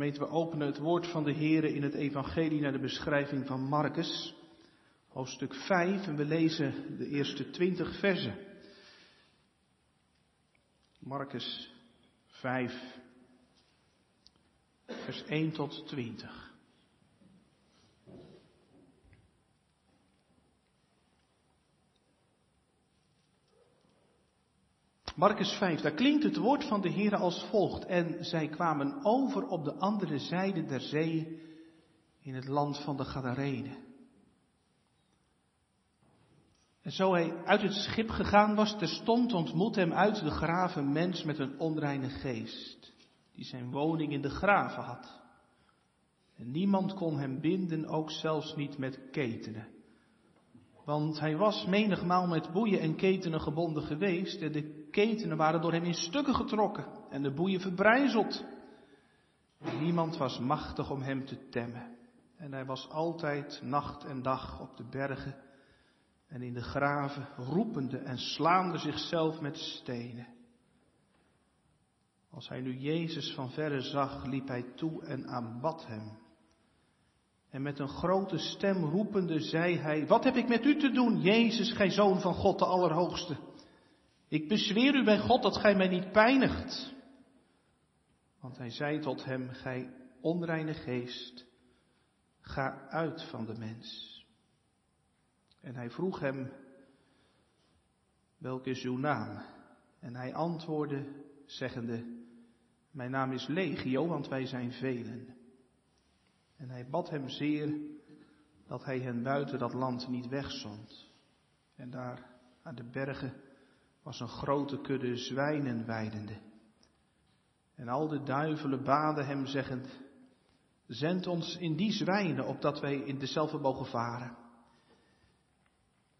Gemeente, we openen het woord van de Heer in het Evangelie naar de beschrijving van Marcus, hoofdstuk 5, en we lezen de eerste 20 versen. Marcus 5, vers 1 tot 20. Marcus 5, daar klinkt het woord van de Heer als volgt. En zij kwamen over op de andere zijde der zee in het land van de Gadarenen. En zo hij uit het schip gegaan was, terstond ontmoet hem uit de graven mens met een onreine geest, die zijn woning in de graven had. En niemand kon hem binden, ook zelfs niet met ketenen. Want hij was menigmaal met boeien en ketenen gebonden geweest en de ketenen waren door hem in stukken getrokken en de boeien verbrijzeld. niemand was machtig om hem te temmen. En hij was altijd nacht en dag op de bergen en in de graven, roepende en slaande zichzelf met stenen. Als hij nu Jezus van verre zag, liep hij toe en aanbad hem. En met een grote stem roepende zei hij, wat heb ik met u te doen, Jezus, gij zoon van God de Allerhoogste? Ik bezweer u bij God dat gij mij niet pijnigt. Want hij zei tot hem, gij onreine geest, ga uit van de mens. En hij vroeg hem, welke is uw naam? En hij antwoordde, zeggende, mijn naam is Legio, want wij zijn velen. En hij bad hem zeer dat hij hen buiten dat land niet wegzond. En daar aan de bergen was een grote kudde zwijnen weidende. En al de duivelen baden hem zeggend, zend ons in die zwijnen, opdat wij in dezelfde mogen varen.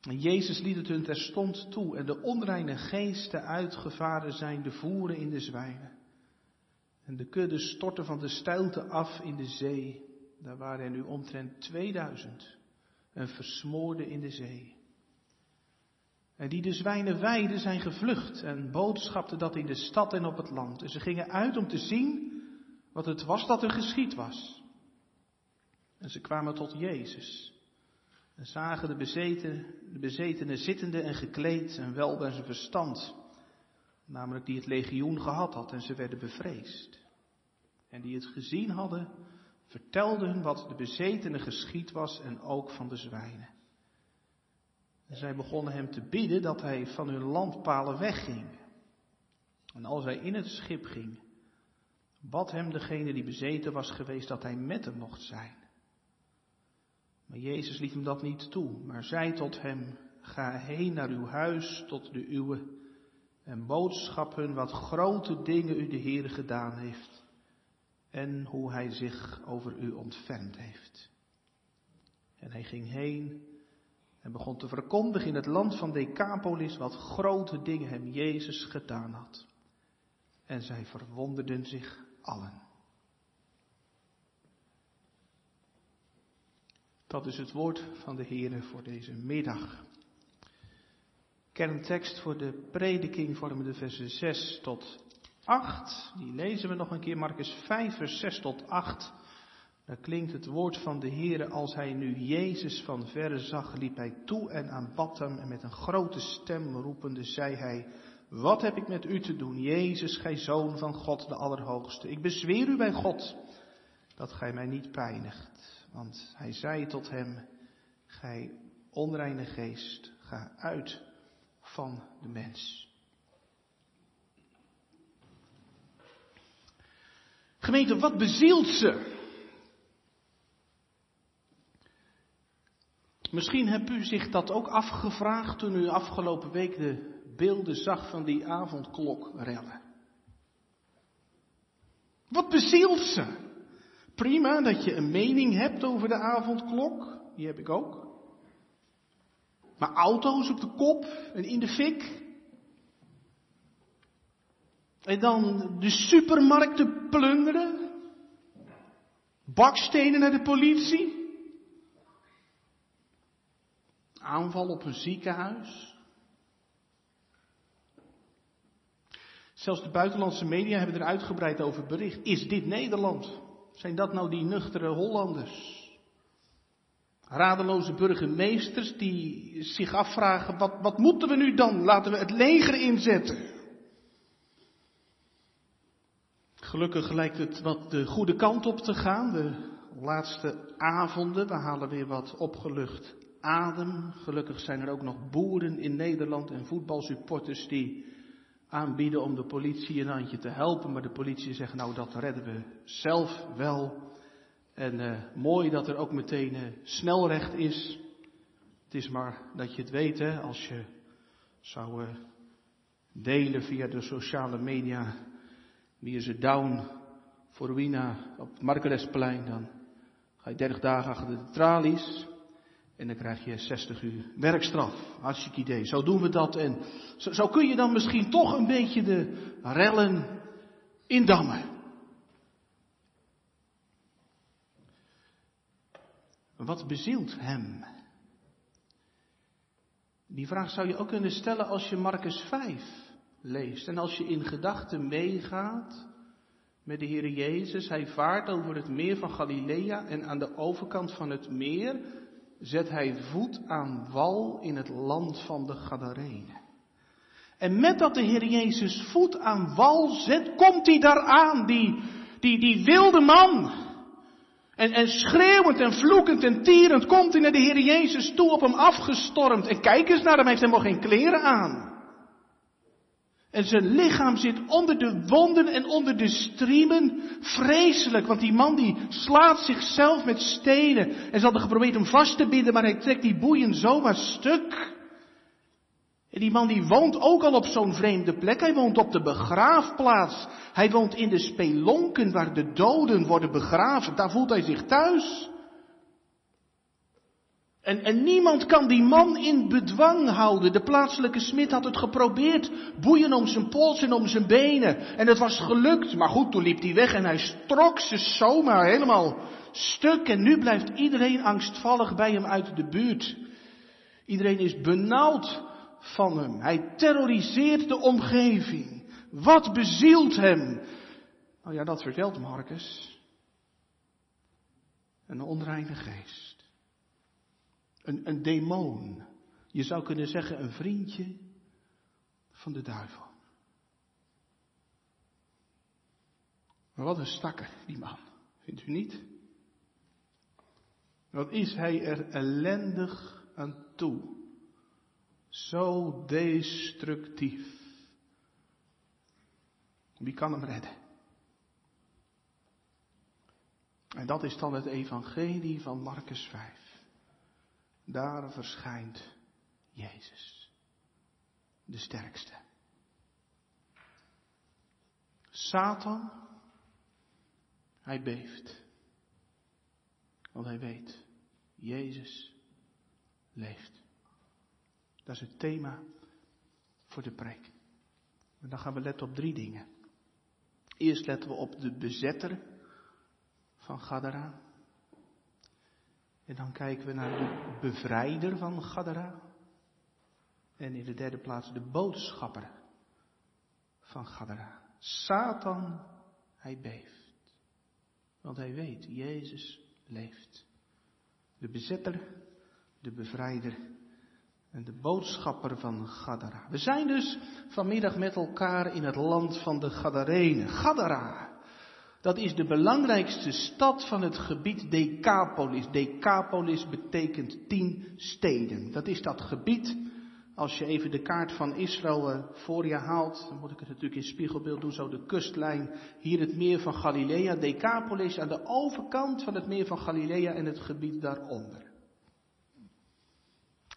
En Jezus liet het hun terstond toe en de onreine geesten uitgevaren zijn de voeren in de zwijnen. En de kudde stortte van de steilte af in de zee. Daar waren er nu omtrent 2000 en versmoorden in de zee. En die de zwijnen weiden zijn gevlucht en boodschapten dat in de stad en op het land. En ze gingen uit om te zien wat het was dat er geschied was. En ze kwamen tot Jezus. En zagen de, bezeten, de bezetenen zittende en gekleed en wel bij zijn verstand. Namelijk die het legioen gehad had en ze werden bevreesd. En die het gezien hadden, vertelden wat de bezetenen geschied was en ook van de zwijnen. En zij begonnen hem te bidden dat hij van hun landpalen wegging. En als hij in het schip ging, bad hem degene die bezeten was geweest dat hij met hem mocht zijn. Maar Jezus liet hem dat niet toe, maar zei tot hem, ga heen naar uw huis tot de uwe en boodschap hun wat grote dingen u de Heer gedaan heeft en hoe hij zich over u ontfermd heeft. En hij ging heen en begon te verkondigen in het land van Decapolis wat grote dingen hem Jezus gedaan had. En zij verwonderden zich allen. Dat is het woord van de Heer voor deze middag. Kerntekst voor de prediking vormen de versen 6 tot 8. Die lezen we nog een keer, Marcus 5, vers 6 tot 8. Daar klinkt het woord van de Heere als hij nu Jezus van verre zag, liep hij toe en aanbad hem en met een grote stem roepende zei hij, wat heb ik met u te doen, Jezus, gij zoon van God de Allerhoogste? Ik bezweer u bij God dat gij mij niet pijnigt. Want hij zei tot hem, gij onreine geest, ga uit van de mens. Gemeente, wat bezielt ze? Misschien hebt u zich dat ook afgevraagd toen u afgelopen week de beelden zag van die avondklokrellen. Wat bezielt ze? Prima dat je een mening hebt over de avondklok, die heb ik ook. Maar auto's op de kop en in de fik. En dan de supermarkten plunderen. Bakstenen naar de politie. Aanval op een ziekenhuis. Zelfs de buitenlandse media hebben er uitgebreid over bericht. Is dit Nederland? Zijn dat nou die nuchtere Hollanders? Radeloze burgemeesters die zich afvragen, wat, wat moeten we nu dan? Laten we het leger inzetten. Gelukkig lijkt het wat de goede kant op te gaan. De laatste avonden, we halen weer wat opgelucht adem. Gelukkig zijn er ook nog boeren in Nederland en voetbalsupporters die aanbieden om de politie een handje te helpen. Maar de politie zegt nou dat redden we zelf wel. En uh, mooi dat er ook meteen uh, snelrecht is. Het is maar dat je het weet, hè, als je zou uh, delen via de sociale media wie is down voor Wina op het Markeresplein, dan ga je 30 dagen achter de tralies. En dan krijg je 60 uur werkstraf. Hartstikke idee. Zo doen we dat. En zo, zo kun je dan misschien toch een beetje de rellen indammen. Wat bezielt hem? Die vraag zou je ook kunnen stellen als je Marcus 5 leest. En als je in gedachten meegaat met de Heer Jezus. Hij vaart over het meer van Galilea en aan de overkant van het meer zet hij voet aan wal in het land van de Gadarenen. En met dat de Heer Jezus voet aan wal zet, komt hij daaraan, die, die, die wilde man. En, en schreeuwend en vloekend en tierend komt hij naar de Heer Jezus toe op hem afgestormd. En kijk eens naar hem, heeft helemaal geen kleren aan. En zijn lichaam zit onder de wonden en onder de striemen. Vreselijk, want die man die slaat zichzelf met stenen. En ze hadden geprobeerd hem vast te binden, maar hij trekt die boeien zomaar stuk. En die man die woont ook al op zo'n vreemde plek. Hij woont op de begraafplaats. Hij woont in de spelonken waar de doden worden begraven. Daar voelt hij zich thuis. En, en niemand kan die man in bedwang houden. De plaatselijke smid had het geprobeerd. Boeien om zijn pols en om zijn benen. En het was gelukt. Maar goed, toen liep hij weg en hij strok ze zomaar helemaal stuk. En nu blijft iedereen angstvallig bij hem uit de buurt. Iedereen is benauwd van hem. Hij terroriseert de omgeving. Wat bezielt hem? Nou ja, dat vertelt Marcus. Een onreine geest. Een, demon. Je zou kunnen zeggen een vriendje van de duivel. Maar wat een stakker, die man. Vindt u niet? Wat is hij er ellendig aan toe? Zo destructief. Wie kan hem redden? En dat is dan het evangelie van Marcus 5. Daar verschijnt Jezus, de sterkste. Satan, hij beeft. Want hij weet, Jezus leeft. Dat is het thema voor de preek. En dan gaan we letten op drie dingen. Eerst letten we op de bezetter van Gadara. En dan kijken we naar de bevrijder van Gadara. En in de derde plaats de boodschapper van Gadara. Satan, hij beeft. Want hij weet, Jezus leeft. De bezetter, de bevrijder en de boodschapper van Gadara. We zijn dus vanmiddag met elkaar in het land van de Gadarenen. Gadara. Dat is de belangrijkste stad van het gebied Decapolis. Decapolis betekent tien steden. Dat is dat gebied. Als je even de kaart van Israël eh, voor je haalt, dan moet ik het natuurlijk in spiegelbeeld doen, zo de kustlijn. Hier het meer van Galilea, Decapolis aan de overkant van het meer van Galilea en het gebied daaronder.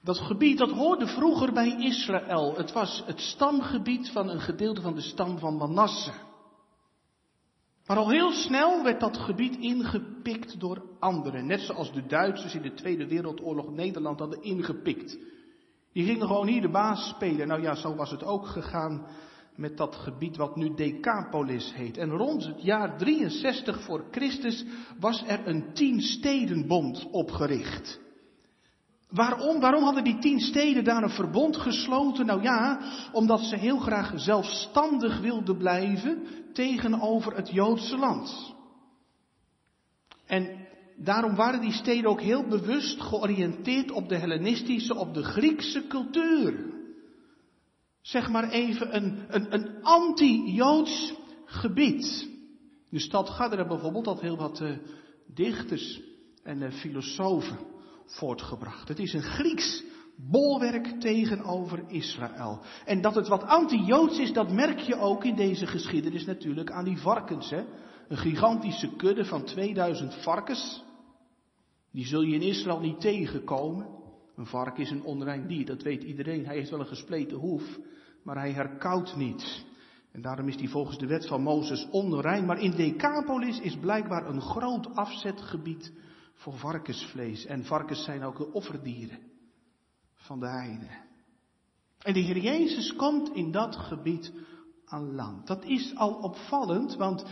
Dat gebied dat hoorde vroeger bij Israël. Het was het stamgebied van een gedeelte van de stam van Manasse. Maar al heel snel werd dat gebied ingepikt door anderen. Net zoals de Duitsers in de Tweede Wereldoorlog Nederland hadden ingepikt. Die gingen gewoon hier de baas spelen. Nou ja, zo was het ook gegaan met dat gebied wat nu Decapolis heet. En rond het jaar 63 voor Christus was er een tien stedenbond opgericht. Waarom? Waarom hadden die tien steden daar een verbond gesloten? Nou ja, omdat ze heel graag zelfstandig wilden blijven tegenover het Joodse land. En daarom waren die steden ook heel bewust georiënteerd op de Hellenistische, op de Griekse cultuur. Zeg maar even een, een, een anti-Joods gebied. De stad Gadara bijvoorbeeld had heel wat uh, dichters en uh, filosofen voortgebracht. Het is een Grieks bolwerk tegenover Israël. En dat het wat anti-Joods is, dat merk je ook in deze geschiedenis natuurlijk aan die varkens. Hè? Een gigantische kudde van 2000 varkens. Die zul je in Israël niet tegenkomen. Een vark is een onrein dier, dat weet iedereen. Hij heeft wel een gespleten hoef, maar hij herkoudt niet. En daarom is hij volgens de wet van Mozes onrein. Maar in Decapolis is blijkbaar een groot afzetgebied voor varkensvlees. En varkens zijn ook de offerdieren van de heiden. En de Heer Jezus komt in dat gebied aan land. Dat is al opvallend, want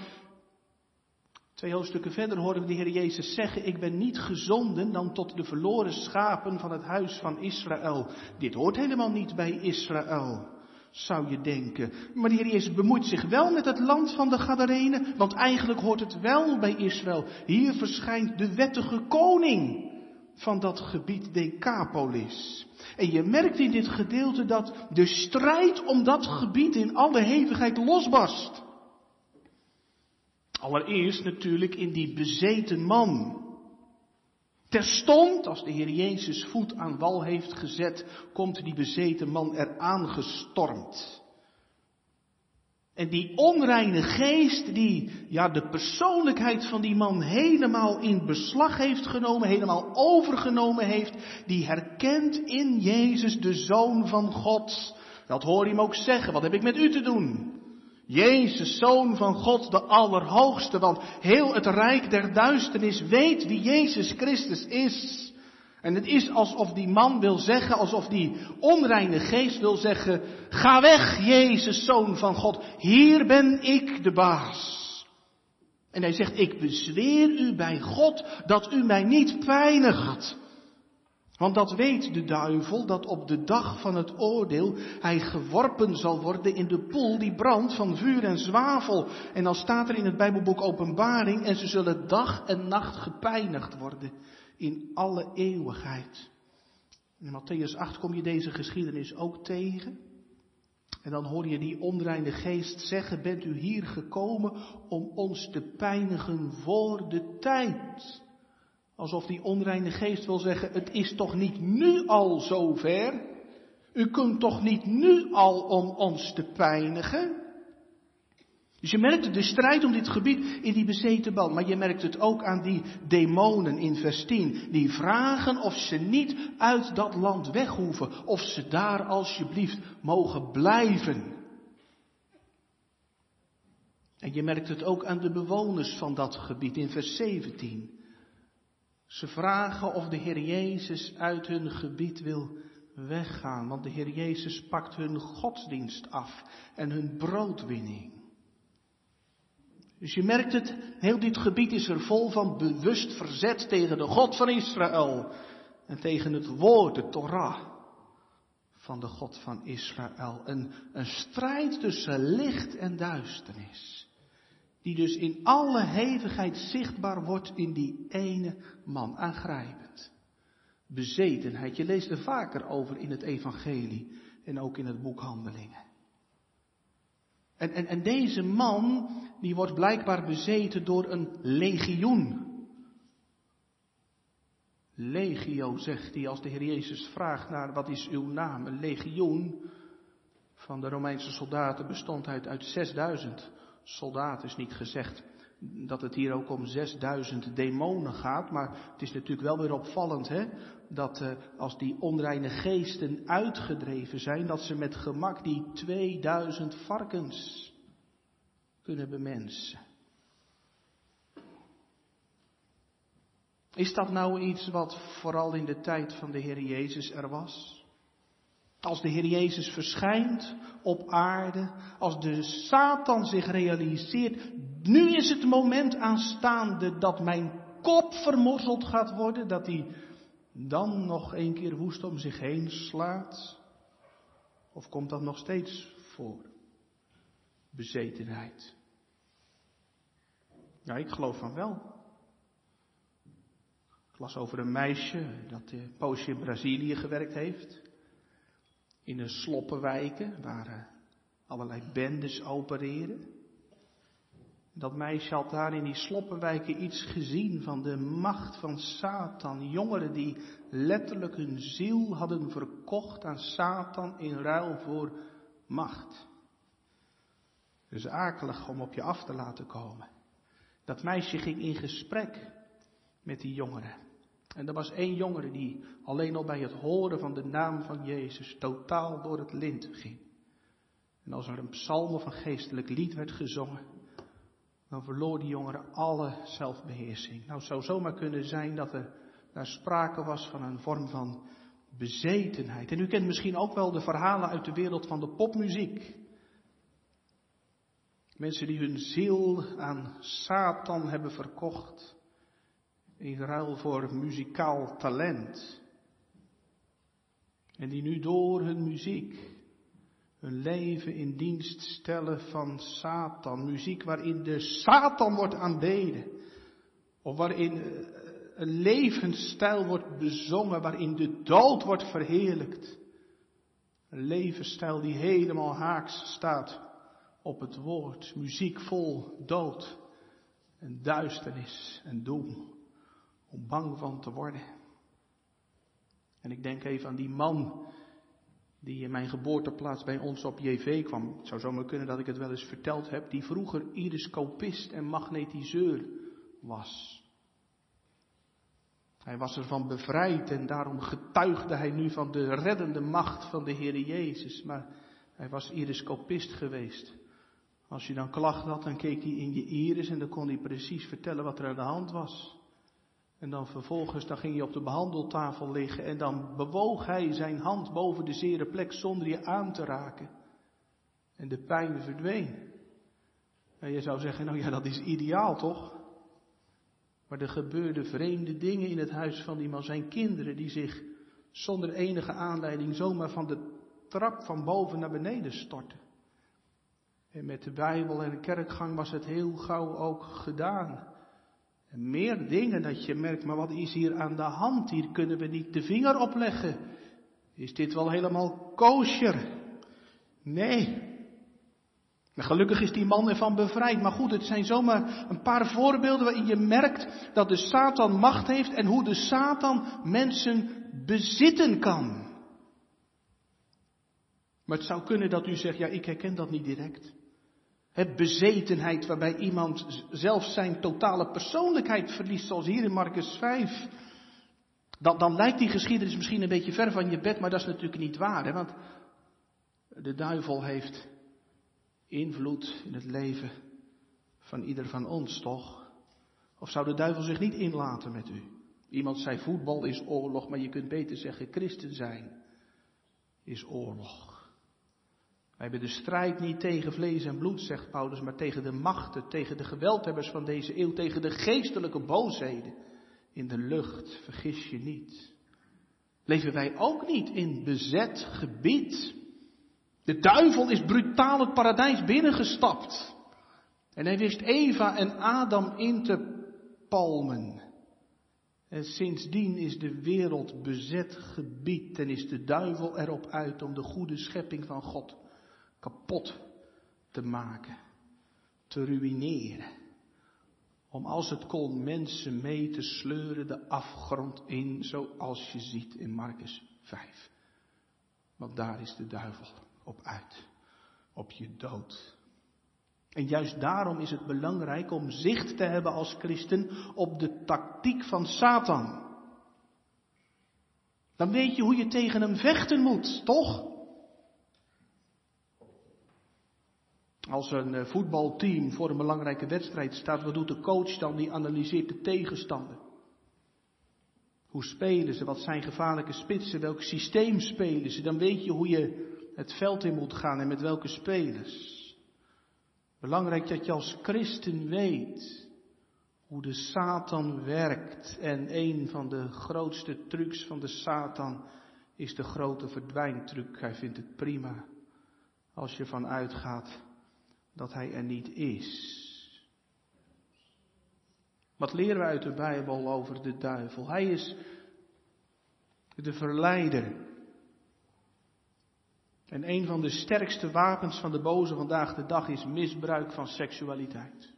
twee hoofdstukken verder horen we de Heer Jezus zeggen, ik ben niet gezonden dan tot de verloren schapen van het huis van Israël. Dit hoort helemaal niet bij Israël zou je denken. Maar de Heer Jezus bemoeit zich wel met het land van de Gadarenen, want eigenlijk hoort het wel bij Israël. Hier verschijnt de wettige koning van dat gebied Decapolis. En je merkt in dit gedeelte dat de strijd om dat gebied in alle hevigheid losbarst. Allereerst natuurlijk in die bezeten man. Terstond, als de Heer Jezus voet aan wal heeft gezet, komt die bezeten man eraan gestormd. En die onreine geest, die ja, de persoonlijkheid van die man helemaal in beslag heeft genomen, helemaal overgenomen heeft, die herkent in Jezus de Zoon van God. Dat hoor je hem ook zeggen, wat heb ik met u te doen? Jezus, Zoon van God, de Allerhoogste, want heel het rijk der duisternis weet wie Jezus Christus is. En het is alsof die man wil zeggen, alsof die onreine geest wil zeggen, ga weg, Jezus, Zoon van God, hier ben ik de baas. En hij zegt, ik bezweer u bij God dat u mij niet pijnigt. Want dat weet de duivel, dat op de dag van het oordeel hij geworpen zal worden in de poel die brandt van vuur en zwavel. En dan staat er in het Bijbelboek Openbaring, en ze zullen dag en nacht gepijnigd worden in alle eeuwigheid. In Matthäus 8 kom je deze geschiedenis ook tegen. En dan hoor je die onreine geest zeggen, bent u hier gekomen om ons te pijnigen voor de tijd? Alsof die onreine geest wil zeggen, het is toch niet nu al zover? U kunt toch niet nu al om ons te pijnigen? Dus je merkt de strijd om dit gebied in die bezeten bal. Maar je merkt het ook aan die demonen in vers 10. Die vragen of ze niet uit dat land weg hoeven. Of ze daar alsjeblieft mogen blijven. En je merkt het ook aan de bewoners van dat gebied in vers 17. Ze vragen of de Heer Jezus uit hun gebied wil weggaan, want de Heer Jezus pakt hun godsdienst af en hun broodwinning. Dus je merkt het, heel dit gebied is er vol van bewust verzet tegen de God van Israël en tegen het woord, de Torah van de God van Israël. Een, een strijd tussen licht en duisternis die dus in alle hevigheid zichtbaar wordt in die ene man. Aangrijpend. Bezetenheid. Je leest er vaker over in het evangelie en ook in het boek Handelingen. En, en, en deze man, die wordt blijkbaar bezeten door een legioen. Legio, zegt hij, als de Heer Jezus vraagt naar wat is uw naam. Een legioen van de Romeinse soldaten bestond uit, uit 6000 soldaat is niet gezegd dat het hier ook om 6000 demonen gaat, maar het is natuurlijk wel weer opvallend hè, dat uh, als die onreine geesten uitgedreven zijn, dat ze met gemak die 2000 varkens kunnen bemensen. Is dat nou iets wat vooral in de tijd van de Heer Jezus er was? Als de Heer Jezus verschijnt op aarde, als de Satan zich realiseert, nu is het moment aanstaande dat mijn kop vermorzeld gaat worden, dat hij dan nog een keer woest om zich heen slaat? Of komt dat nog steeds voor? Bezetenheid. Ja, ik geloof van wel. las over een meisje dat een poosje in Brazilië gewerkt heeft. In een sloppenwijken waar eh, allerlei bendes opereren. Dat meisje had daar in die sloppenwijken iets gezien van de macht van Satan. Jongeren die letterlijk hun ziel hadden verkocht aan Satan in ruil voor macht. Dus akelig om op je af te laten komen. Dat meisje ging in gesprek met die jongeren. En er was één jongere die alleen al bij het horen van de naam van Jezus totaal door het lint ging. En als er een psalm of een geestelijk lied werd gezongen, dan verloor die jongere alle zelfbeheersing. Nou, het zou zomaar kunnen zijn dat er daar sprake was van een vorm van bezetenheid. En u kent misschien ook wel de verhalen uit de wereld van de popmuziek. Mensen die hun ziel aan Satan hebben verkocht in ruil voor muzikaal talent. En die nu door hun muziek hun leven in dienst stellen van Satan. Muziek waarin de Satan wordt aanbeden. Of waarin eh, een levensstijl wordt bezongen, waarin de dood wordt verheerlijkt. Een levensstijl die helemaal haaks staat op het woord. Muziek vol dood en duisternis en doem. Om bang van te worden. En ik denk even aan die man die in mijn geboorteplaats bij ons op JV kwam. Het zou zomaar kunnen dat ik het wel eens verteld heb. Die vroeger iriscopist en magnetiseur was. Hij was ervan bevrijd en daarom getuigde hij nu van de reddende macht van de Heer Jezus. Maar hij was iriscopist geweest. Als je dan klacht had, dan keek hij in je iris en dan kon hij precies vertellen wat er aan de hand was. En dan vervolgens, dan ging hij op de behandeltafel liggen en dan bewoog hij zijn hand boven de zere plek zonder je aan te raken. En de pijn verdween. En je zou zeggen, nou ja, dat is ideaal toch? Maar er gebeurden vreemde dingen in het huis van die man. Zijn kinderen die zich zonder enige aanleiding zomaar van de trap van boven naar beneden stortten. En met de Bijbel en de kerkgang was het heel gauw ook gedaan. Meer dingen dat je merkt, maar wat is hier aan de hand? Hier kunnen we niet de vinger op leggen. Is dit wel helemaal kosher? Nee. En gelukkig is die man ervan bevrijd. Maar goed, het zijn zomaar een paar voorbeelden waarin je merkt dat de Satan macht heeft en hoe de Satan mensen bezitten kan. Maar het zou kunnen dat u zegt, ja, ik herken dat niet direct. Het bezetenheid waarbij iemand zelf zijn totale persoonlijkheid verliest, zoals hier in Marcus 5. Dan, dan lijkt die geschiedenis misschien een beetje ver van je bed, maar dat is natuurlijk niet waar. Hè? Want de duivel heeft invloed in het leven van ieder van ons, toch? Of zou de duivel zich niet inlaten met u? Iemand zei voetbal is oorlog, maar je kunt beter zeggen christen zijn is oorlog. Wij hebben de strijd niet tegen vlees en bloed, zegt Paulus, maar tegen de machten, tegen de geweldhebbers van deze eeuw, tegen de geestelijke boosheden in de lucht. Vergis je niet. Leven wij ook niet in bezet gebied? De duivel is brutaal het paradijs binnengestapt. En hij wist Eva en Adam in te palmen. En sindsdien is de wereld bezet gebied en is de duivel erop uit om de goede schepping van God kapot te maken, te ruïneren. Om als het kon mensen mee te sleuren de afgrond in, zoals je ziet in Marcus 5. Want daar is de duivel op uit, op je dood. En juist daarom is het belangrijk om zicht te hebben als christen op de tactiek van Satan. Dan weet je hoe je tegen hem vechten moet, toch? Als een eh, voetbalteam voor een belangrijke wedstrijd staat, wat doet de coach dan? Die analyseert de tegenstander. Hoe spelen ze? Wat zijn gevaarlijke spitsen? Welk systeem spelen ze? Dan weet je hoe je het veld in moet gaan en met welke spelers. Belangrijk dat je als christen weet hoe de Satan werkt. En een van de grootste trucs van de Satan is de grote verdwijntruc. Hij vindt het prima als je van uitgaat dat hij er niet is. Wat leren we uit de Bijbel over de duivel? Hij is de verleider. En een van de sterkste wapens van de boze vandaag de dag is misbruik van seksualiteit.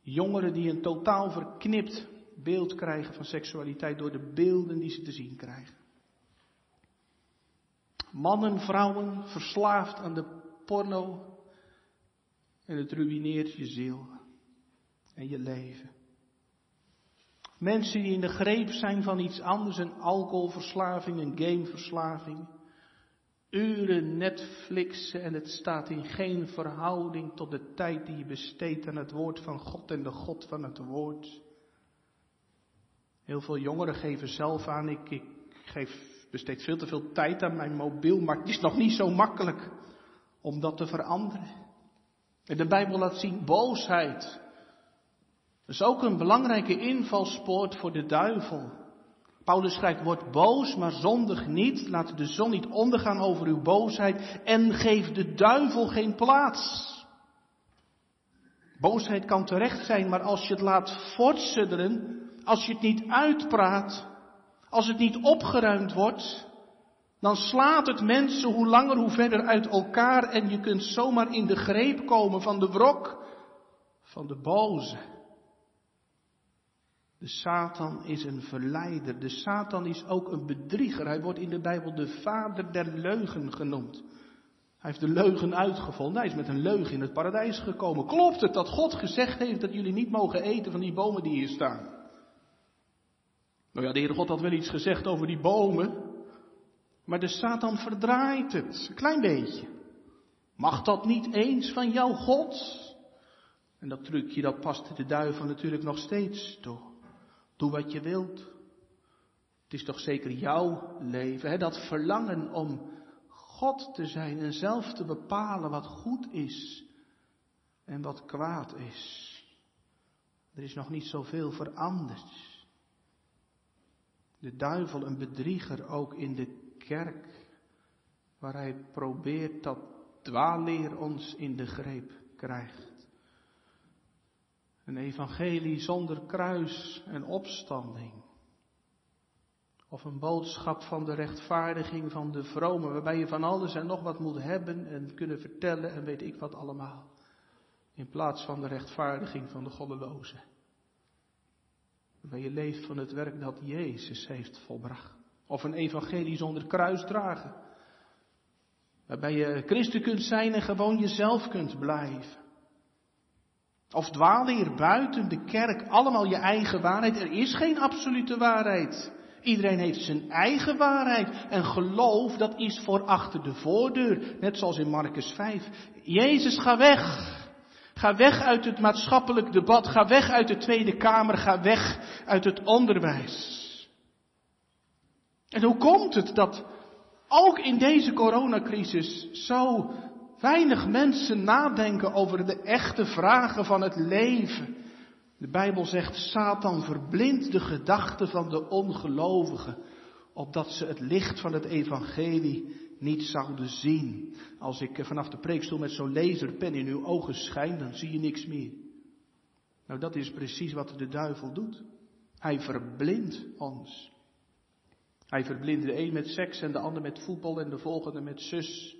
Jongeren die een totaal verknipt beeld krijgen van seksualiteit door de beelden die ze te zien krijgen. Mannen, vrouwen, verslaafd aan de porno. En het ruïneert je ziel en je leven. Mensen die in de greep zijn van iets anders, een alcoholverslaving, een gameverslaving. Uren Netflixen en het staat in geen verhouding tot de tijd die je besteedt aan het woord van God en de God van het woord. Heel veel jongeren geven zelf aan, ik, ik geef, besteed veel te veel tijd aan mijn mobiel, maar het is nog niet zo makkelijk om dat te veranderen. En de Bijbel laat zien boosheid. Dat is ook een belangrijke invalspoort voor de duivel. Paulus schrijft, word boos, maar zondig niet. Laat de zon niet ondergaan over uw boosheid. En geef de duivel geen plaats. Boosheid kan terecht zijn, maar als je het laat voortsudderen, als je het niet uitpraat, als het niet opgeruimd wordt, dan slaat het mensen hoe langer hoe verder uit elkaar en je kunt zomaar in de greep komen van de wrok van de boze. De Satan is een verleider. De Satan is ook een bedrieger. Hij wordt in de Bijbel de vader der leugen genoemd. Hij heeft de leugen uitgevonden. Hij is met een leugen in het paradijs gekomen. Klopt het dat God gezegd heeft dat jullie niet mogen eten van die bomen die hier staan? Nou ja, de Heere God had wel iets gezegd over die bomen. Maar de Satan verdraait het. Een klein beetje. Mag dat niet eens van jouw God? En dat trucje, dat past de duivel natuurlijk nog steeds toe. Doe wat je wilt. Het is toch zeker jouw leven, hè? dat verlangen om God te zijn en zelf te bepalen wat goed is en wat kwaad is. Er is nog niet zoveel veranderd. De duivel een bedrieger ook in de kerk, waar hij probeert dat dwaalleer ons in de greep krijgt. Een evangelie zonder kruis en opstanding. Of een boodschap van de rechtvaardiging van de vrome, waarbij je van alles en nog wat moet hebben en kunnen vertellen en weet ik wat allemaal. In plaats van de rechtvaardiging van de goddeloze. Waarbij je leeft van het werk dat Jezus heeft volbracht. Of een evangelie zonder kruis dragen. Waarbij je christen kunt zijn en gewoon jezelf kunt blijven. Of dwalen hier buiten de kerk allemaal je eigen waarheid. Er is geen absolute waarheid. Iedereen heeft zijn eigen waarheid. En geloof, dat is voor achter de voordeur. Net zoals in Marcus 5. Jezus, ga weg. Ga weg uit het maatschappelijk debat. Ga weg uit de Tweede Kamer. Ga weg uit het onderwijs. En hoe komt het dat ook in deze coronacrisis zo weinig mensen nadenken over de echte vragen van het leven? De Bijbel zegt, Satan verblindt de gedachten van de ongelovigen, opdat ze het licht van het evangelie niet zouden zien. Als ik vanaf de preekstoel met zo'n laserpen in uw ogen schijn, dan zie je niks meer. Nou, dat is precies wat de duivel doet. Hij verblindt ons. Hij verblindt de een met seks en de ander met voetbal en de volgende met zus.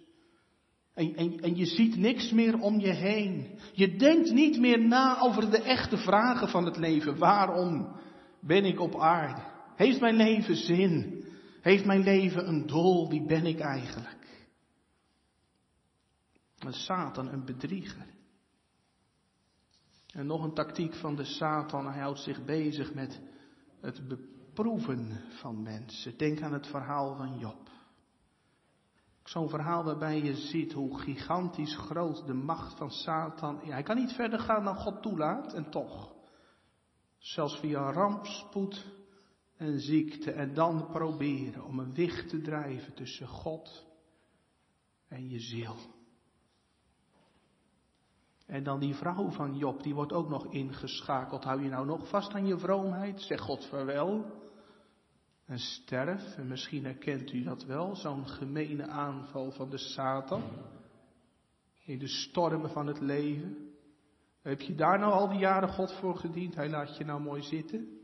En, en, en je ziet niks meer om je heen. Je denkt niet meer na over de echte vragen van het leven. Waarom ben ik op aarde? Heeft mijn leven zin? Heeft mijn leven een doel? Wie ben ik eigenlijk? Een Satan, een bedrieger. En nog een tactiek van de Satan. Hij houdt zich bezig met het proeven van mensen. Denk aan het verhaal van Job. Zo'n verhaal waarbij je ziet hoe gigantisch groot de macht van Satan is. Hij kan niet verder gaan dan God toelaat en toch. Zelfs via rampspoed en ziekte en dan proberen om een wicht te drijven tussen God en je ziel. En dan die vrouw van Job, die wordt ook nog ingeschakeld. Hou je nou nog vast aan je vroomheid? Zeg God vaarwel en sterf. En misschien herkent u dat wel, zo'n gemene aanval van de Satan. In de stormen van het leven. Heb je daar nou al die jaren God voor gediend? Hij laat je nou mooi zitten?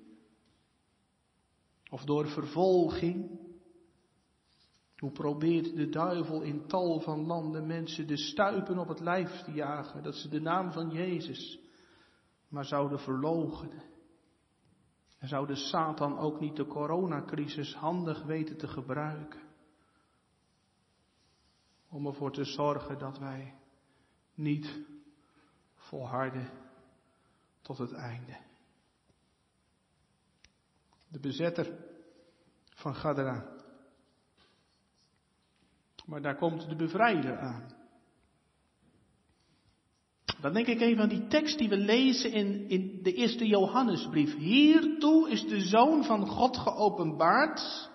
Of door vervolging? Hoe probeert de duivel in tal van landen mensen de stuipen op het lijf te jagen, dat ze de naam van Jezus maar zouden verloochenen? En zou de Satan ook niet de coronacrisis handig weten te gebruiken? Om ervoor te zorgen dat wij niet volharden tot het einde. De bezetter van Gadara. Maar daar komt de bevrijder aan. Dan denk ik even aan die tekst die we lezen in, in de eerste Johannesbrief. Hiertoe is de Zoon van God geopenbaard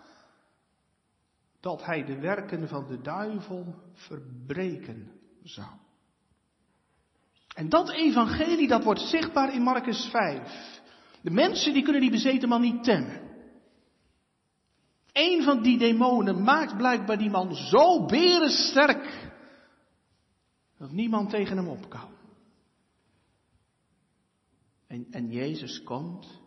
dat hij de werken van de duivel verbreken zou. En dat evangelie dat wordt zichtbaar in Marcus 5. De mensen die kunnen die bezeten man niet temmen. Een van die demonen maakt blijkbaar die man zo berensterk dat niemand tegen hem op kan. En, en Jezus komt.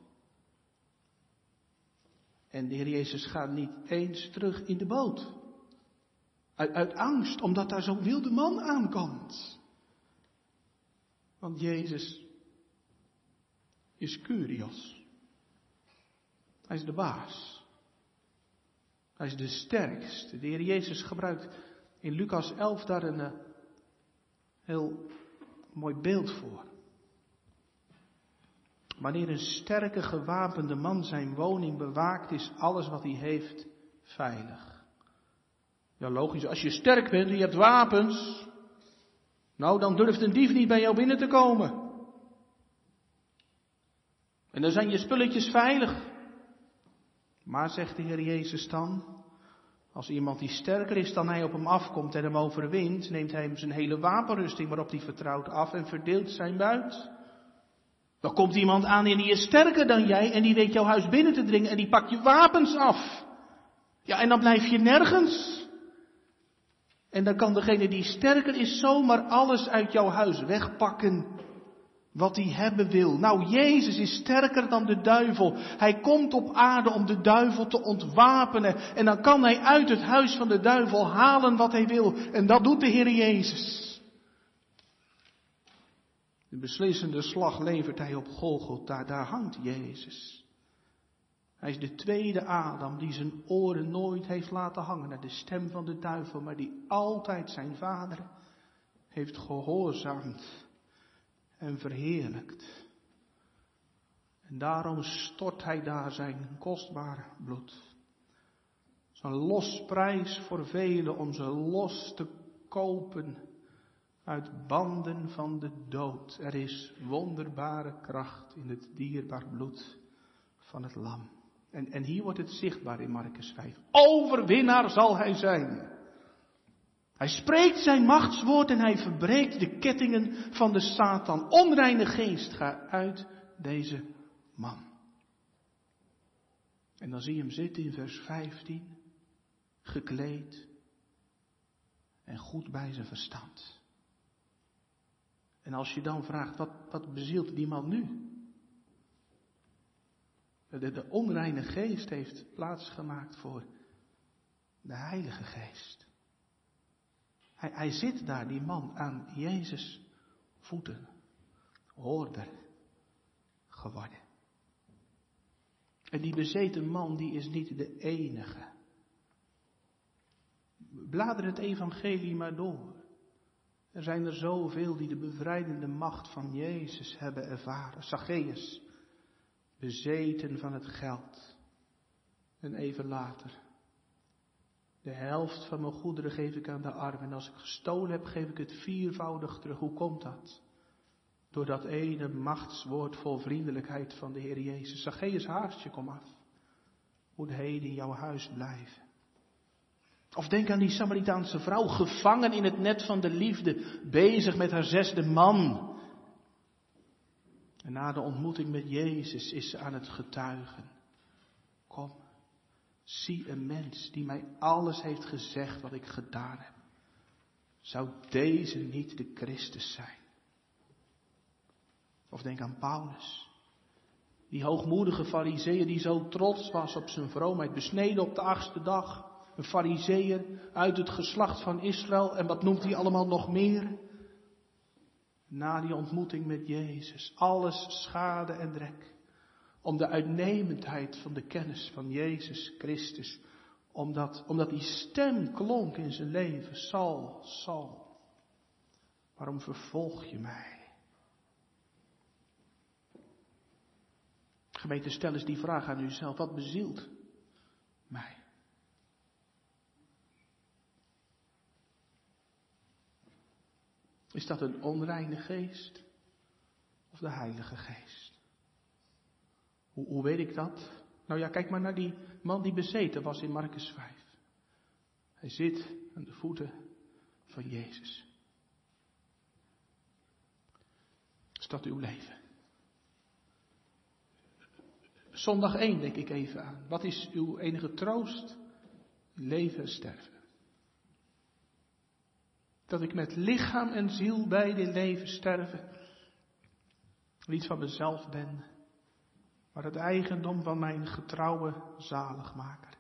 En de Heer Jezus gaat niet eens terug in de boot. Uit, uit angst, omdat daar zo'n wilde man aankomt. Want Jezus is Curios. Hij is de baas. Hij is de sterkste. De Heer Jezus gebruikt in Lucas 11 daar een uh, heel mooi beeld voor. Wanneer een sterke gewapende man zijn woning bewaakt, is alles wat hij heeft veilig. Ja, logisch, als je sterk bent en je hebt wapens, nou dan durft een dief niet bij jou binnen te komen. En dan zijn je spulletjes veilig. Maar zegt de Heer Jezus dan, als iemand die sterker is dan hij op hem afkomt en hem overwint, neemt hij hem zijn hele wapenrusting waarop hij vertrouwt af en verdeelt zijn buit. Dan komt iemand aan en die is sterker dan jij en die weet jouw huis binnen te dringen en die pakt je wapens af. Ja, en dan blijf je nergens. En dan kan degene die sterker is zomaar alles uit jouw huis wegpakken wat hij hebben wil. Nou, Jezus is sterker dan de duivel. Hij komt op aarde om de duivel te ontwapenen. En dan kan hij uit het huis van de duivel halen wat hij wil. En dat doet de Heer Jezus. De beslissende slag levert hij op Golgotha, daar hangt Jezus. Hij is de tweede Adam die zijn oren nooit heeft laten hangen naar de stem van de duivel, maar die altijd zijn vader heeft gehoorzaamd en verheerlijkt. En daarom stort hij daar zijn kostbaar bloed. Zijn losprijs voor velen om ze los te kopen uit banden van de dood. Er is wonderbare kracht in het dierbaar bloed van het lam. En, en hier wordt het zichtbaar in Marcus 5. Overwinnaar zal hij zijn. Hij spreekt zijn machtswoord en hij verbreekt de kettingen van de Satan. Onreine geest, ga uit deze man. En dan zie je hem zitten in vers 15, gekleed en goed bij zijn verstand. En als je dan vraagt, wat, wat bezielt die man nu? De, de onreine geest heeft plaatsgemaakt voor de Heilige Geest. Hij, hij zit daar, die man, aan Jezus voeten, hoorder geworden. En die bezeten man, die is niet de enige. Blader het evangelie maar door. Er zijn er zoveel die de bevrijdende macht van Jezus hebben ervaren. Zacchaeus, bezeten van het geld. En even later, de helft van mijn goederen geef ik aan de armen. En als ik gestolen heb, geef ik het viervoudig terug. Hoe komt dat? Door dat ene machtswoord vol vriendelijkheid van de Heer Jezus. Zacchaeus, haast je, kom af. Moet heden in jouw huis blijven. Of denk aan die Samaritaanse vrouw, gevangen in het net van de liefde, bezig met haar zesde man. En na de ontmoeting met Jezus is ze aan het getuigen. Kom, zie een mens die mij alles heeft gezegd wat ik gedaan heb. Zou deze niet de Christus zijn? Of denk aan Paulus. Die hoogmoedige fariseer die zo trots was op zijn vroomheid, besneden op de achtste dag. Een fariseer uit het geslacht van Israël. En wat noemt hij allemaal nog meer? Na die ontmoeting met Jezus. Alles schade en drek. Om de uitnemendheid van de kennis van Jezus Christus. Omdat, omdat die stem klonk in zijn leven. Sal, Sal. Waarom vervolg je mij? Gemeente, stel eens die vraag aan uzelf. Wat bezielt mij? Is dat een onreine geest of de Heilige Geest? Hoe, weet ik dat? Nou ja, kijk maar naar die man die bezeten was in Marcus 5. Hij zit aan de voeten van Jezus. Is dat uw leven? Zondag 1 denk ik even aan. Wat is uw enige troost? Leven en sterven. Dat ik met lichaam en ziel dit leven sterven. Niet van mezelf ben, maar het eigendom van mijn getrouwe zaligmaker.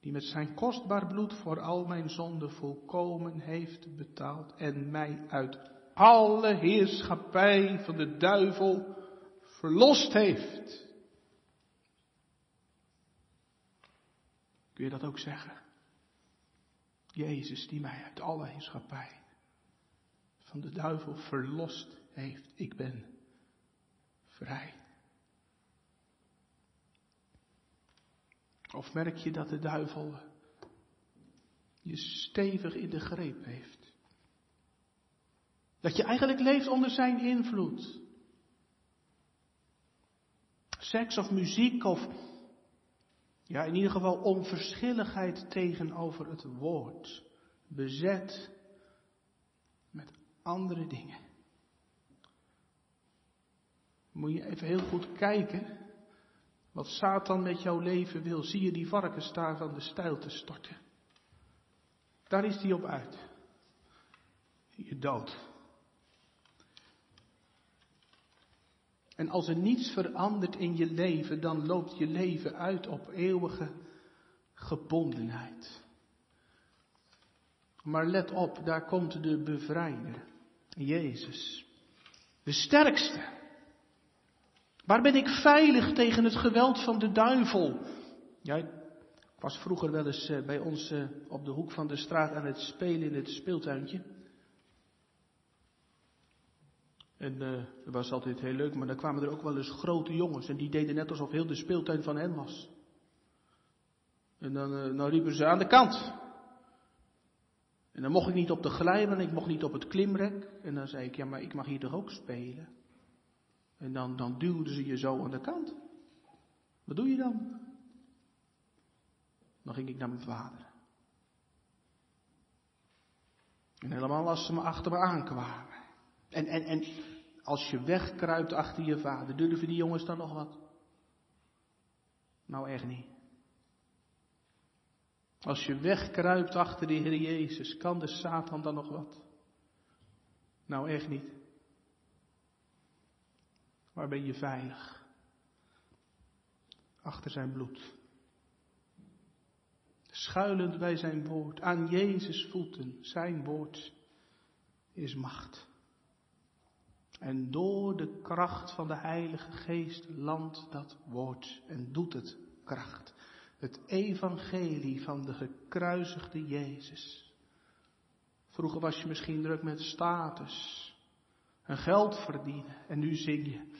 Die met zijn kostbaar bloed voor al mijn zonden volkomen heeft betaald en mij uit alle heerschappij van de duivel verlost heeft. Kun je dat ook zeggen? Jezus die mij uit alle heerschappij van de duivel verlost heeft. Ik ben vrij. Of merk je dat de duivel je stevig in de greep heeft? Dat je eigenlijk leeft onder zijn invloed. Seks of muziek of ja, in ieder geval onverschilligheid tegenover het woord. Bezet met andere dingen. Moet je even heel goed kijken wat Satan met jouw leven wil. Zie je die varkens van de stijl te storten? Daar is hij op uit. Je dood. En als er niets verandert in je leven, dan loopt je leven uit op eeuwige gebondenheid. Maar let op, daar komt de bevrijder, Jezus. De sterkste. Waar ben ik veilig tegen het geweld van de duivel? Ja, ik was vroeger wel eens eh, bij ons eh, op de hoek van de straat aan het spelen in het speeltuintje. En dat was altijd heel leuk, maar dan kwamen er ook wel eens grote jongens en die deden net alsof heel de speeltuin van hen was. En dan, dan riepen ze aan de kant. En dan mocht ik niet op de glijbaan, ik mocht niet op het klimrek. En dan zei ik, ja maar ik mag hier toch ook spelen? En dan, dan duwden ze je zo aan de kant. Wat doe je dan? Dan ging ik naar mijn vader. En helemaal als ze me achter me aankwamen. En, en, en als je wegkruipt achter je vader, durven die jongens dan nog wat? Nou echt niet. Als je wegkruipt achter de Heer Jezus, kan de Satan dan nog wat? Nou echt niet. Waar ben je veilig? Achter zijn bloed. Schuilend bij zijn woord, aan Jezus voeten, zijn woord is macht. En door de kracht van de Heilige Geest landt dat woord en doet het kracht. Het evangelie van de gekruisigde Jezus. Vroeger was je misschien druk met status en geld verdienen. En nu zing je,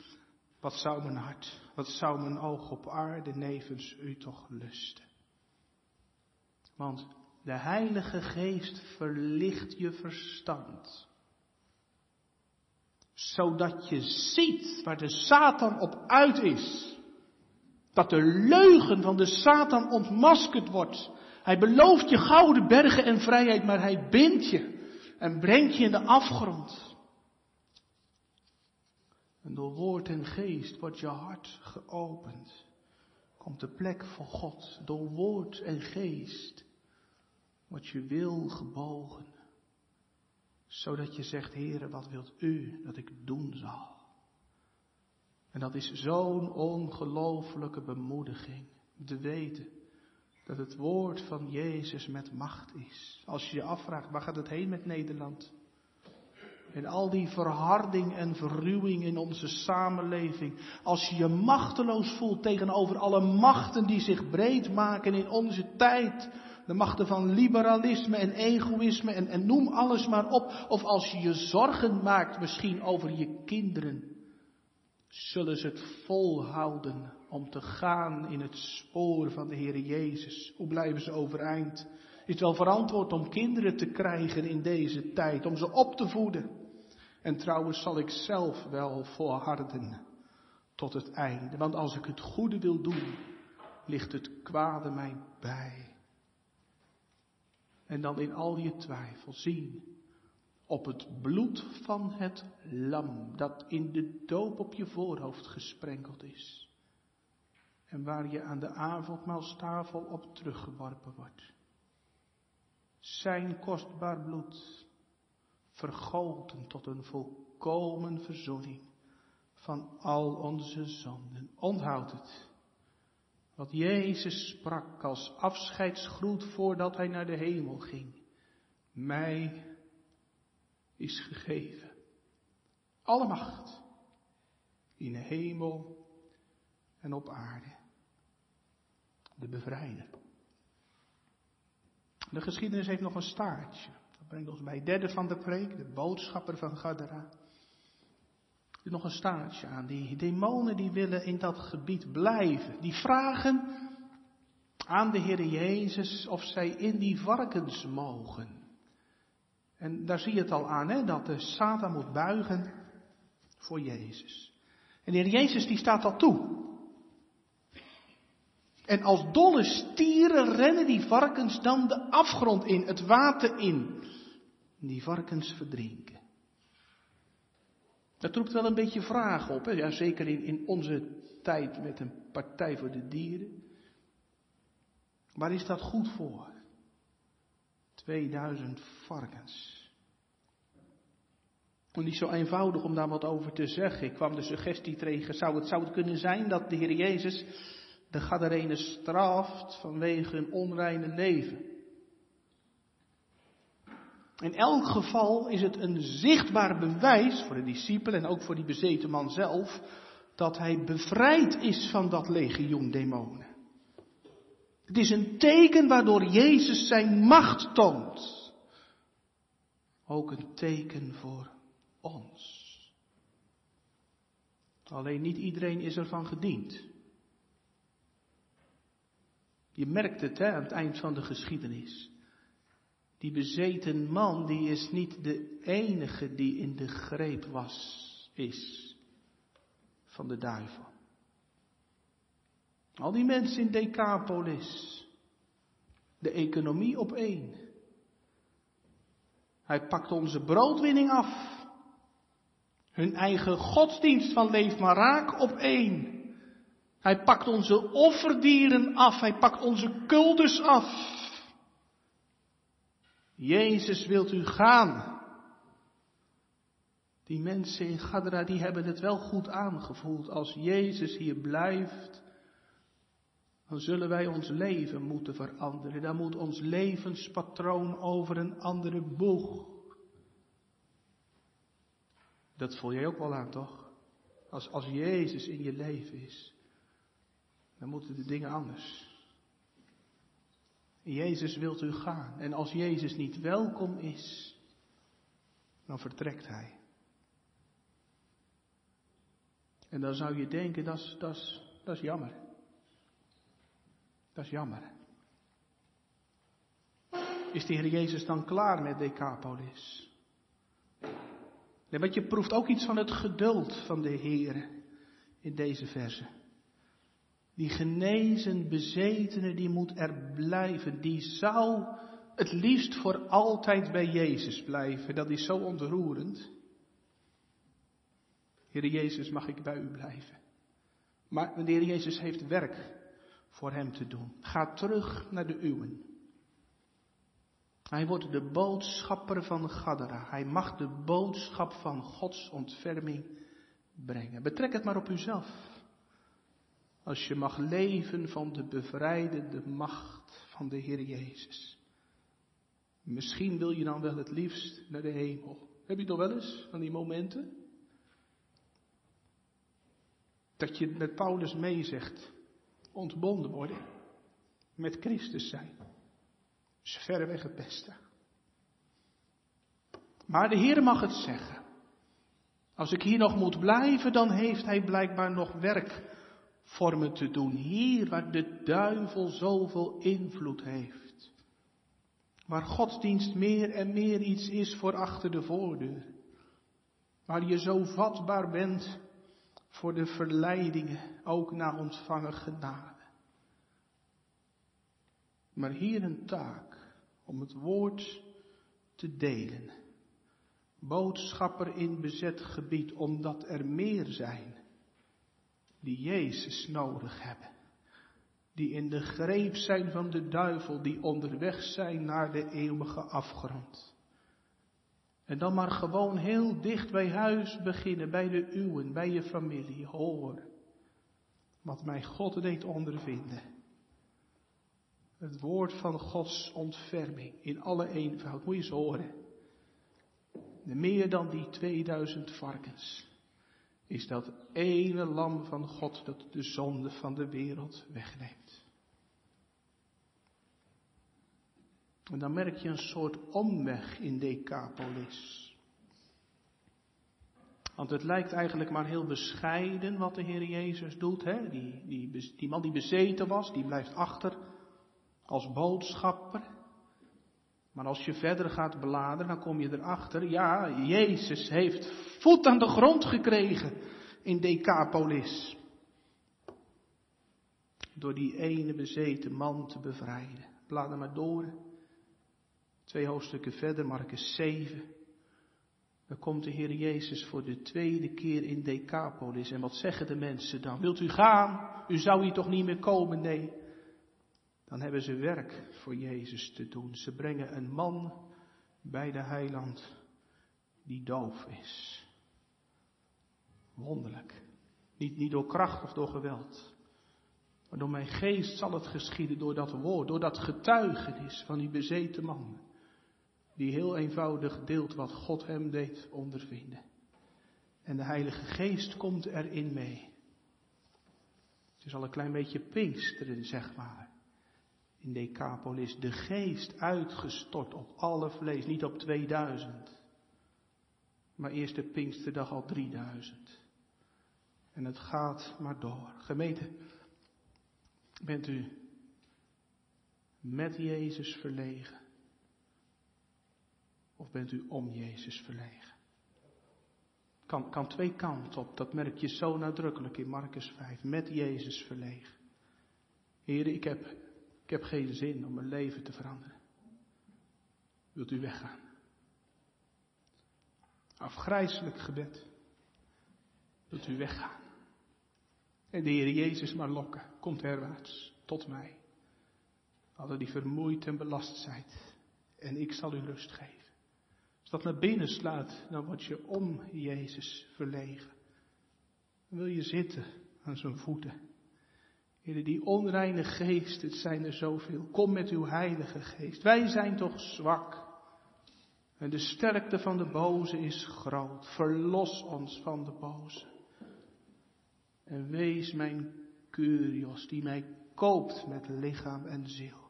wat zou mijn hart, wat zou mijn oog op aarde nevens u toch lusten. Want de Heilige Geest verlicht je verstand zodat je ziet waar de Satan op uit is. Dat de leugen van de Satan ontmaskerd wordt. Hij belooft je gouden bergen en vrijheid, maar hij bindt je en brengt je in de afgrond. En door woord en geest wordt je hart geopend. Komt de plek voor God. Door woord en geest wordt je wil gebogen zodat je zegt, Heere, wat wilt u dat ik doen zal? En dat is zo'n ongelooflijke bemoediging. Te weten dat het woord van Jezus met macht is. Als je je afvraagt, waar gaat het heen met Nederland? En al die verharding en verruwing in onze samenleving. Als je je machteloos voelt tegenover alle machten die zich breed maken in onze tijd. De machten van liberalisme en egoïsme en, en noem alles maar op. Of als je je zorgen maakt misschien over je kinderen. Zullen ze het volhouden om te gaan in het spoor van de Heer Jezus? Hoe blijven ze overeind? Is het wel verantwoord om kinderen te krijgen in deze tijd, om ze op te voeden? En trouwens zal ik zelf wel volharden tot het einde. Want als ik het goede wil doen, ligt het kwade mij bij. En dan in al je twijfel zien op het bloed van het lam dat in de doop op je voorhoofd gesprenkeld is. En waar je aan de avondmaalstafel op teruggeworpen wordt. Zijn kostbaar bloed, vergoten tot een volkomen verzoening van al onze zonden. Onthoud het. Wat Jezus sprak als afscheidsgroet voordat hij naar de hemel ging. Mij is gegeven. Alle macht. In de hemel en op aarde. De bevrijder. De geschiedenis heeft nog een staartje. Brengt ons bij derde van de preek, de boodschapper van Gadara. Er nog een staartje aan. Die demonen die willen in dat gebied blijven. Die vragen aan de Heer Jezus of zij in die varkens mogen. En daar zie je het al aan, hè, dat de Satan moet buigen voor Jezus. En de Heer Jezus die staat al toe. En als dolle stieren rennen die varkens dan de afgrond in, het water in. Die varkens verdrinken. Dat roept wel een beetje vragen op, hè? Ja, zeker in, in onze tijd met een partij voor de dieren. Waar is dat goed voor? 2000 varkens. Niet zo eenvoudig om daar wat over te zeggen. Ik kwam de suggestie tegen, zou het, zou het kunnen zijn dat de Heer Jezus de Gadarenen straft vanwege hun onreine leven? In elk geval is het een zichtbaar bewijs voor de discipelen en ook voor die bezeten man zelf, dat hij bevrijd is van dat legioen demonen. Het is een teken waardoor Jezus zijn macht toont. Ook een teken voor ons. Alleen niet iedereen is ervan gediend. Je merkt het hè, aan het eind van de geschiedenis. Die bezeten man, die is niet de enige die in de greep was, is van de duivel. Al die mensen in Decapolis, de economie op één. Hij pakt onze broodwinning af. Hun eigen godsdienst van leef maar raak op één. Hij pakt onze offerdieren af. Hij pakt onze kultus af. Jezus wilt u gaan. Die mensen in Gadra die hebben het wel goed aangevoeld. Als Jezus hier blijft, dan zullen wij ons leven moeten veranderen. Dan moet ons levenspatroon over een andere boeg. Dat voel jij ook wel aan, toch? Als, als Jezus in je leven is, dan moeten de dingen anders. Jezus wilt u gaan. En als Jezus niet welkom is, dan vertrekt hij. En dan zou je denken, dat is, jammer. Dat is jammer. Is de Heer Jezus dan klaar met Decapolis? Nee, want je proeft ook iets van het geduld van de Heer in deze verse. Die genezen bezetene, die moet er blijven. Die zou het liefst voor altijd bij Jezus blijven. Dat is zo ontroerend. Heer Jezus, mag ik bij u blijven? Maar de Heer Jezus heeft werk voor hem te doen. Ga terug naar de uwen. Hij wordt de boodschapper van Gadara. Hij mag de boodschap van Gods ontferming brengen. Betrek het maar op uzelf. Als je mag leven van de bevrijdende macht van de Heer Jezus. Misschien wil je dan wel het liefst naar de hemel. Heb je toch wel eens van die momenten? Dat je met Paulus meezegt, ontbonden worden, met Christus zijn. is verreweg het beste. Maar de Heer mag het zeggen. Als ik hier nog moet blijven, dan heeft Hij blijkbaar nog werk voor me te doen. Hier waar de duivel zoveel invloed heeft. Waar godsdienst meer en meer iets is voor achter de voordeur. Waar je zo vatbaar bent voor de verleidingen, ook na ontvangen genade. Maar hier een taak om het woord te delen. Boodschapper in bezet gebied, omdat er meer zijn die Jezus nodig hebben. Die in de greep zijn van de duivel, die onderweg zijn naar de eeuwige afgrond. En dan maar gewoon heel dicht bij huis beginnen, bij de uwen, bij je familie. Hoor wat mij God deed ondervinden. Het woord van Gods ontferming in alle eenvoud. Moet je eens horen. Meer dan die 2000 varkens is dat ene lam van God dat de zonde van de wereld wegneemt. En dan merk je een soort omweg in Decapolis. Want het lijkt eigenlijk maar heel bescheiden wat de Heer Jezus doet. Hè? Die, die, die man die bezeten was, die blijft achter als boodschapper. Maar als je verder gaat bladeren, dan kom je erachter, ja, Jezus heeft voet aan de grond gekregen in Decapolis. Door die ene bezeten man te bevrijden. Blader maar door. Twee hoofdstukken verder, Marcus 7. Dan komt de Heer Jezus voor de tweede keer in Decapolis. En wat zeggen de mensen dan? Wilt u gaan? U zou hier toch niet meer komen? Nee. Dan hebben ze werk voor Jezus te doen. Ze brengen een man bij de heiland die doof is. Wonderlijk. Niet, niet door kracht of door geweld. Maar door mijn geest zal het geschieden, door dat woord, door dat getuigenis van die bezeten man die heel eenvoudig deelt wat God hem deed ondervinden. En de Heilige Geest komt erin mee. Het is al een klein beetje Pinksteren, zeg maar. In Decapolis, de geest uitgestort op alle vlees, niet op 2000. Maar eerst de Pinksterdag al 3000. En het gaat maar door. Gemeente, bent u met Jezus verlegen? Of bent u om Jezus verlegen? Kan, kan twee kanten op, dat merk je zo nadrukkelijk in Marcus 5. Met Jezus verlegen. Heren, ik heb, ik heb geen zin om mijn leven te veranderen. Wilt u weggaan? Afgrijzelijk gebed. Wilt u weggaan? En de Heer Jezus maar lokken. Komt herwaarts tot mij. Alle die vermoeid en belast zijn. En ik zal u rust geven. Als dat naar binnen slaat, dan word je om Jezus verlegen. Dan wil je zitten aan zijn voeten. Heer, die onreine geest, het zijn er zoveel. Kom met uw heilige geest. Wij zijn toch zwak. En de sterkte van de boze is groot. Verlos ons van de boze. En wees mijn Curios, die mij koopt met lichaam en ziel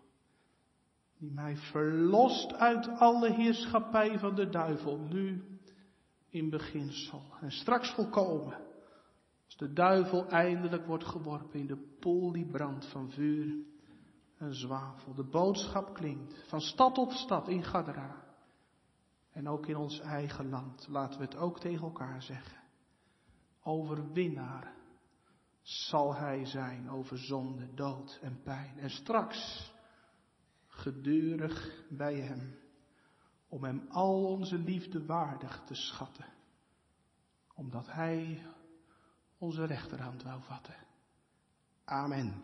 die mij verlost uit alle heerschappij van de duivel, nu in beginsel en straks volkomen, de duivel eindelijk wordt geworpen in de poel die brandt van vuur en zwavel. De boodschap klinkt van stad tot stad in Gadara en ook in ons eigen land. Laten we het ook tegen elkaar zeggen. Overwinnaar zal hij zijn over zonde, dood en pijn. En straks gedurig bij Hem, om Hem al onze liefde waardig te schatten, omdat Hij onze rechterhand wou vatten. Amen.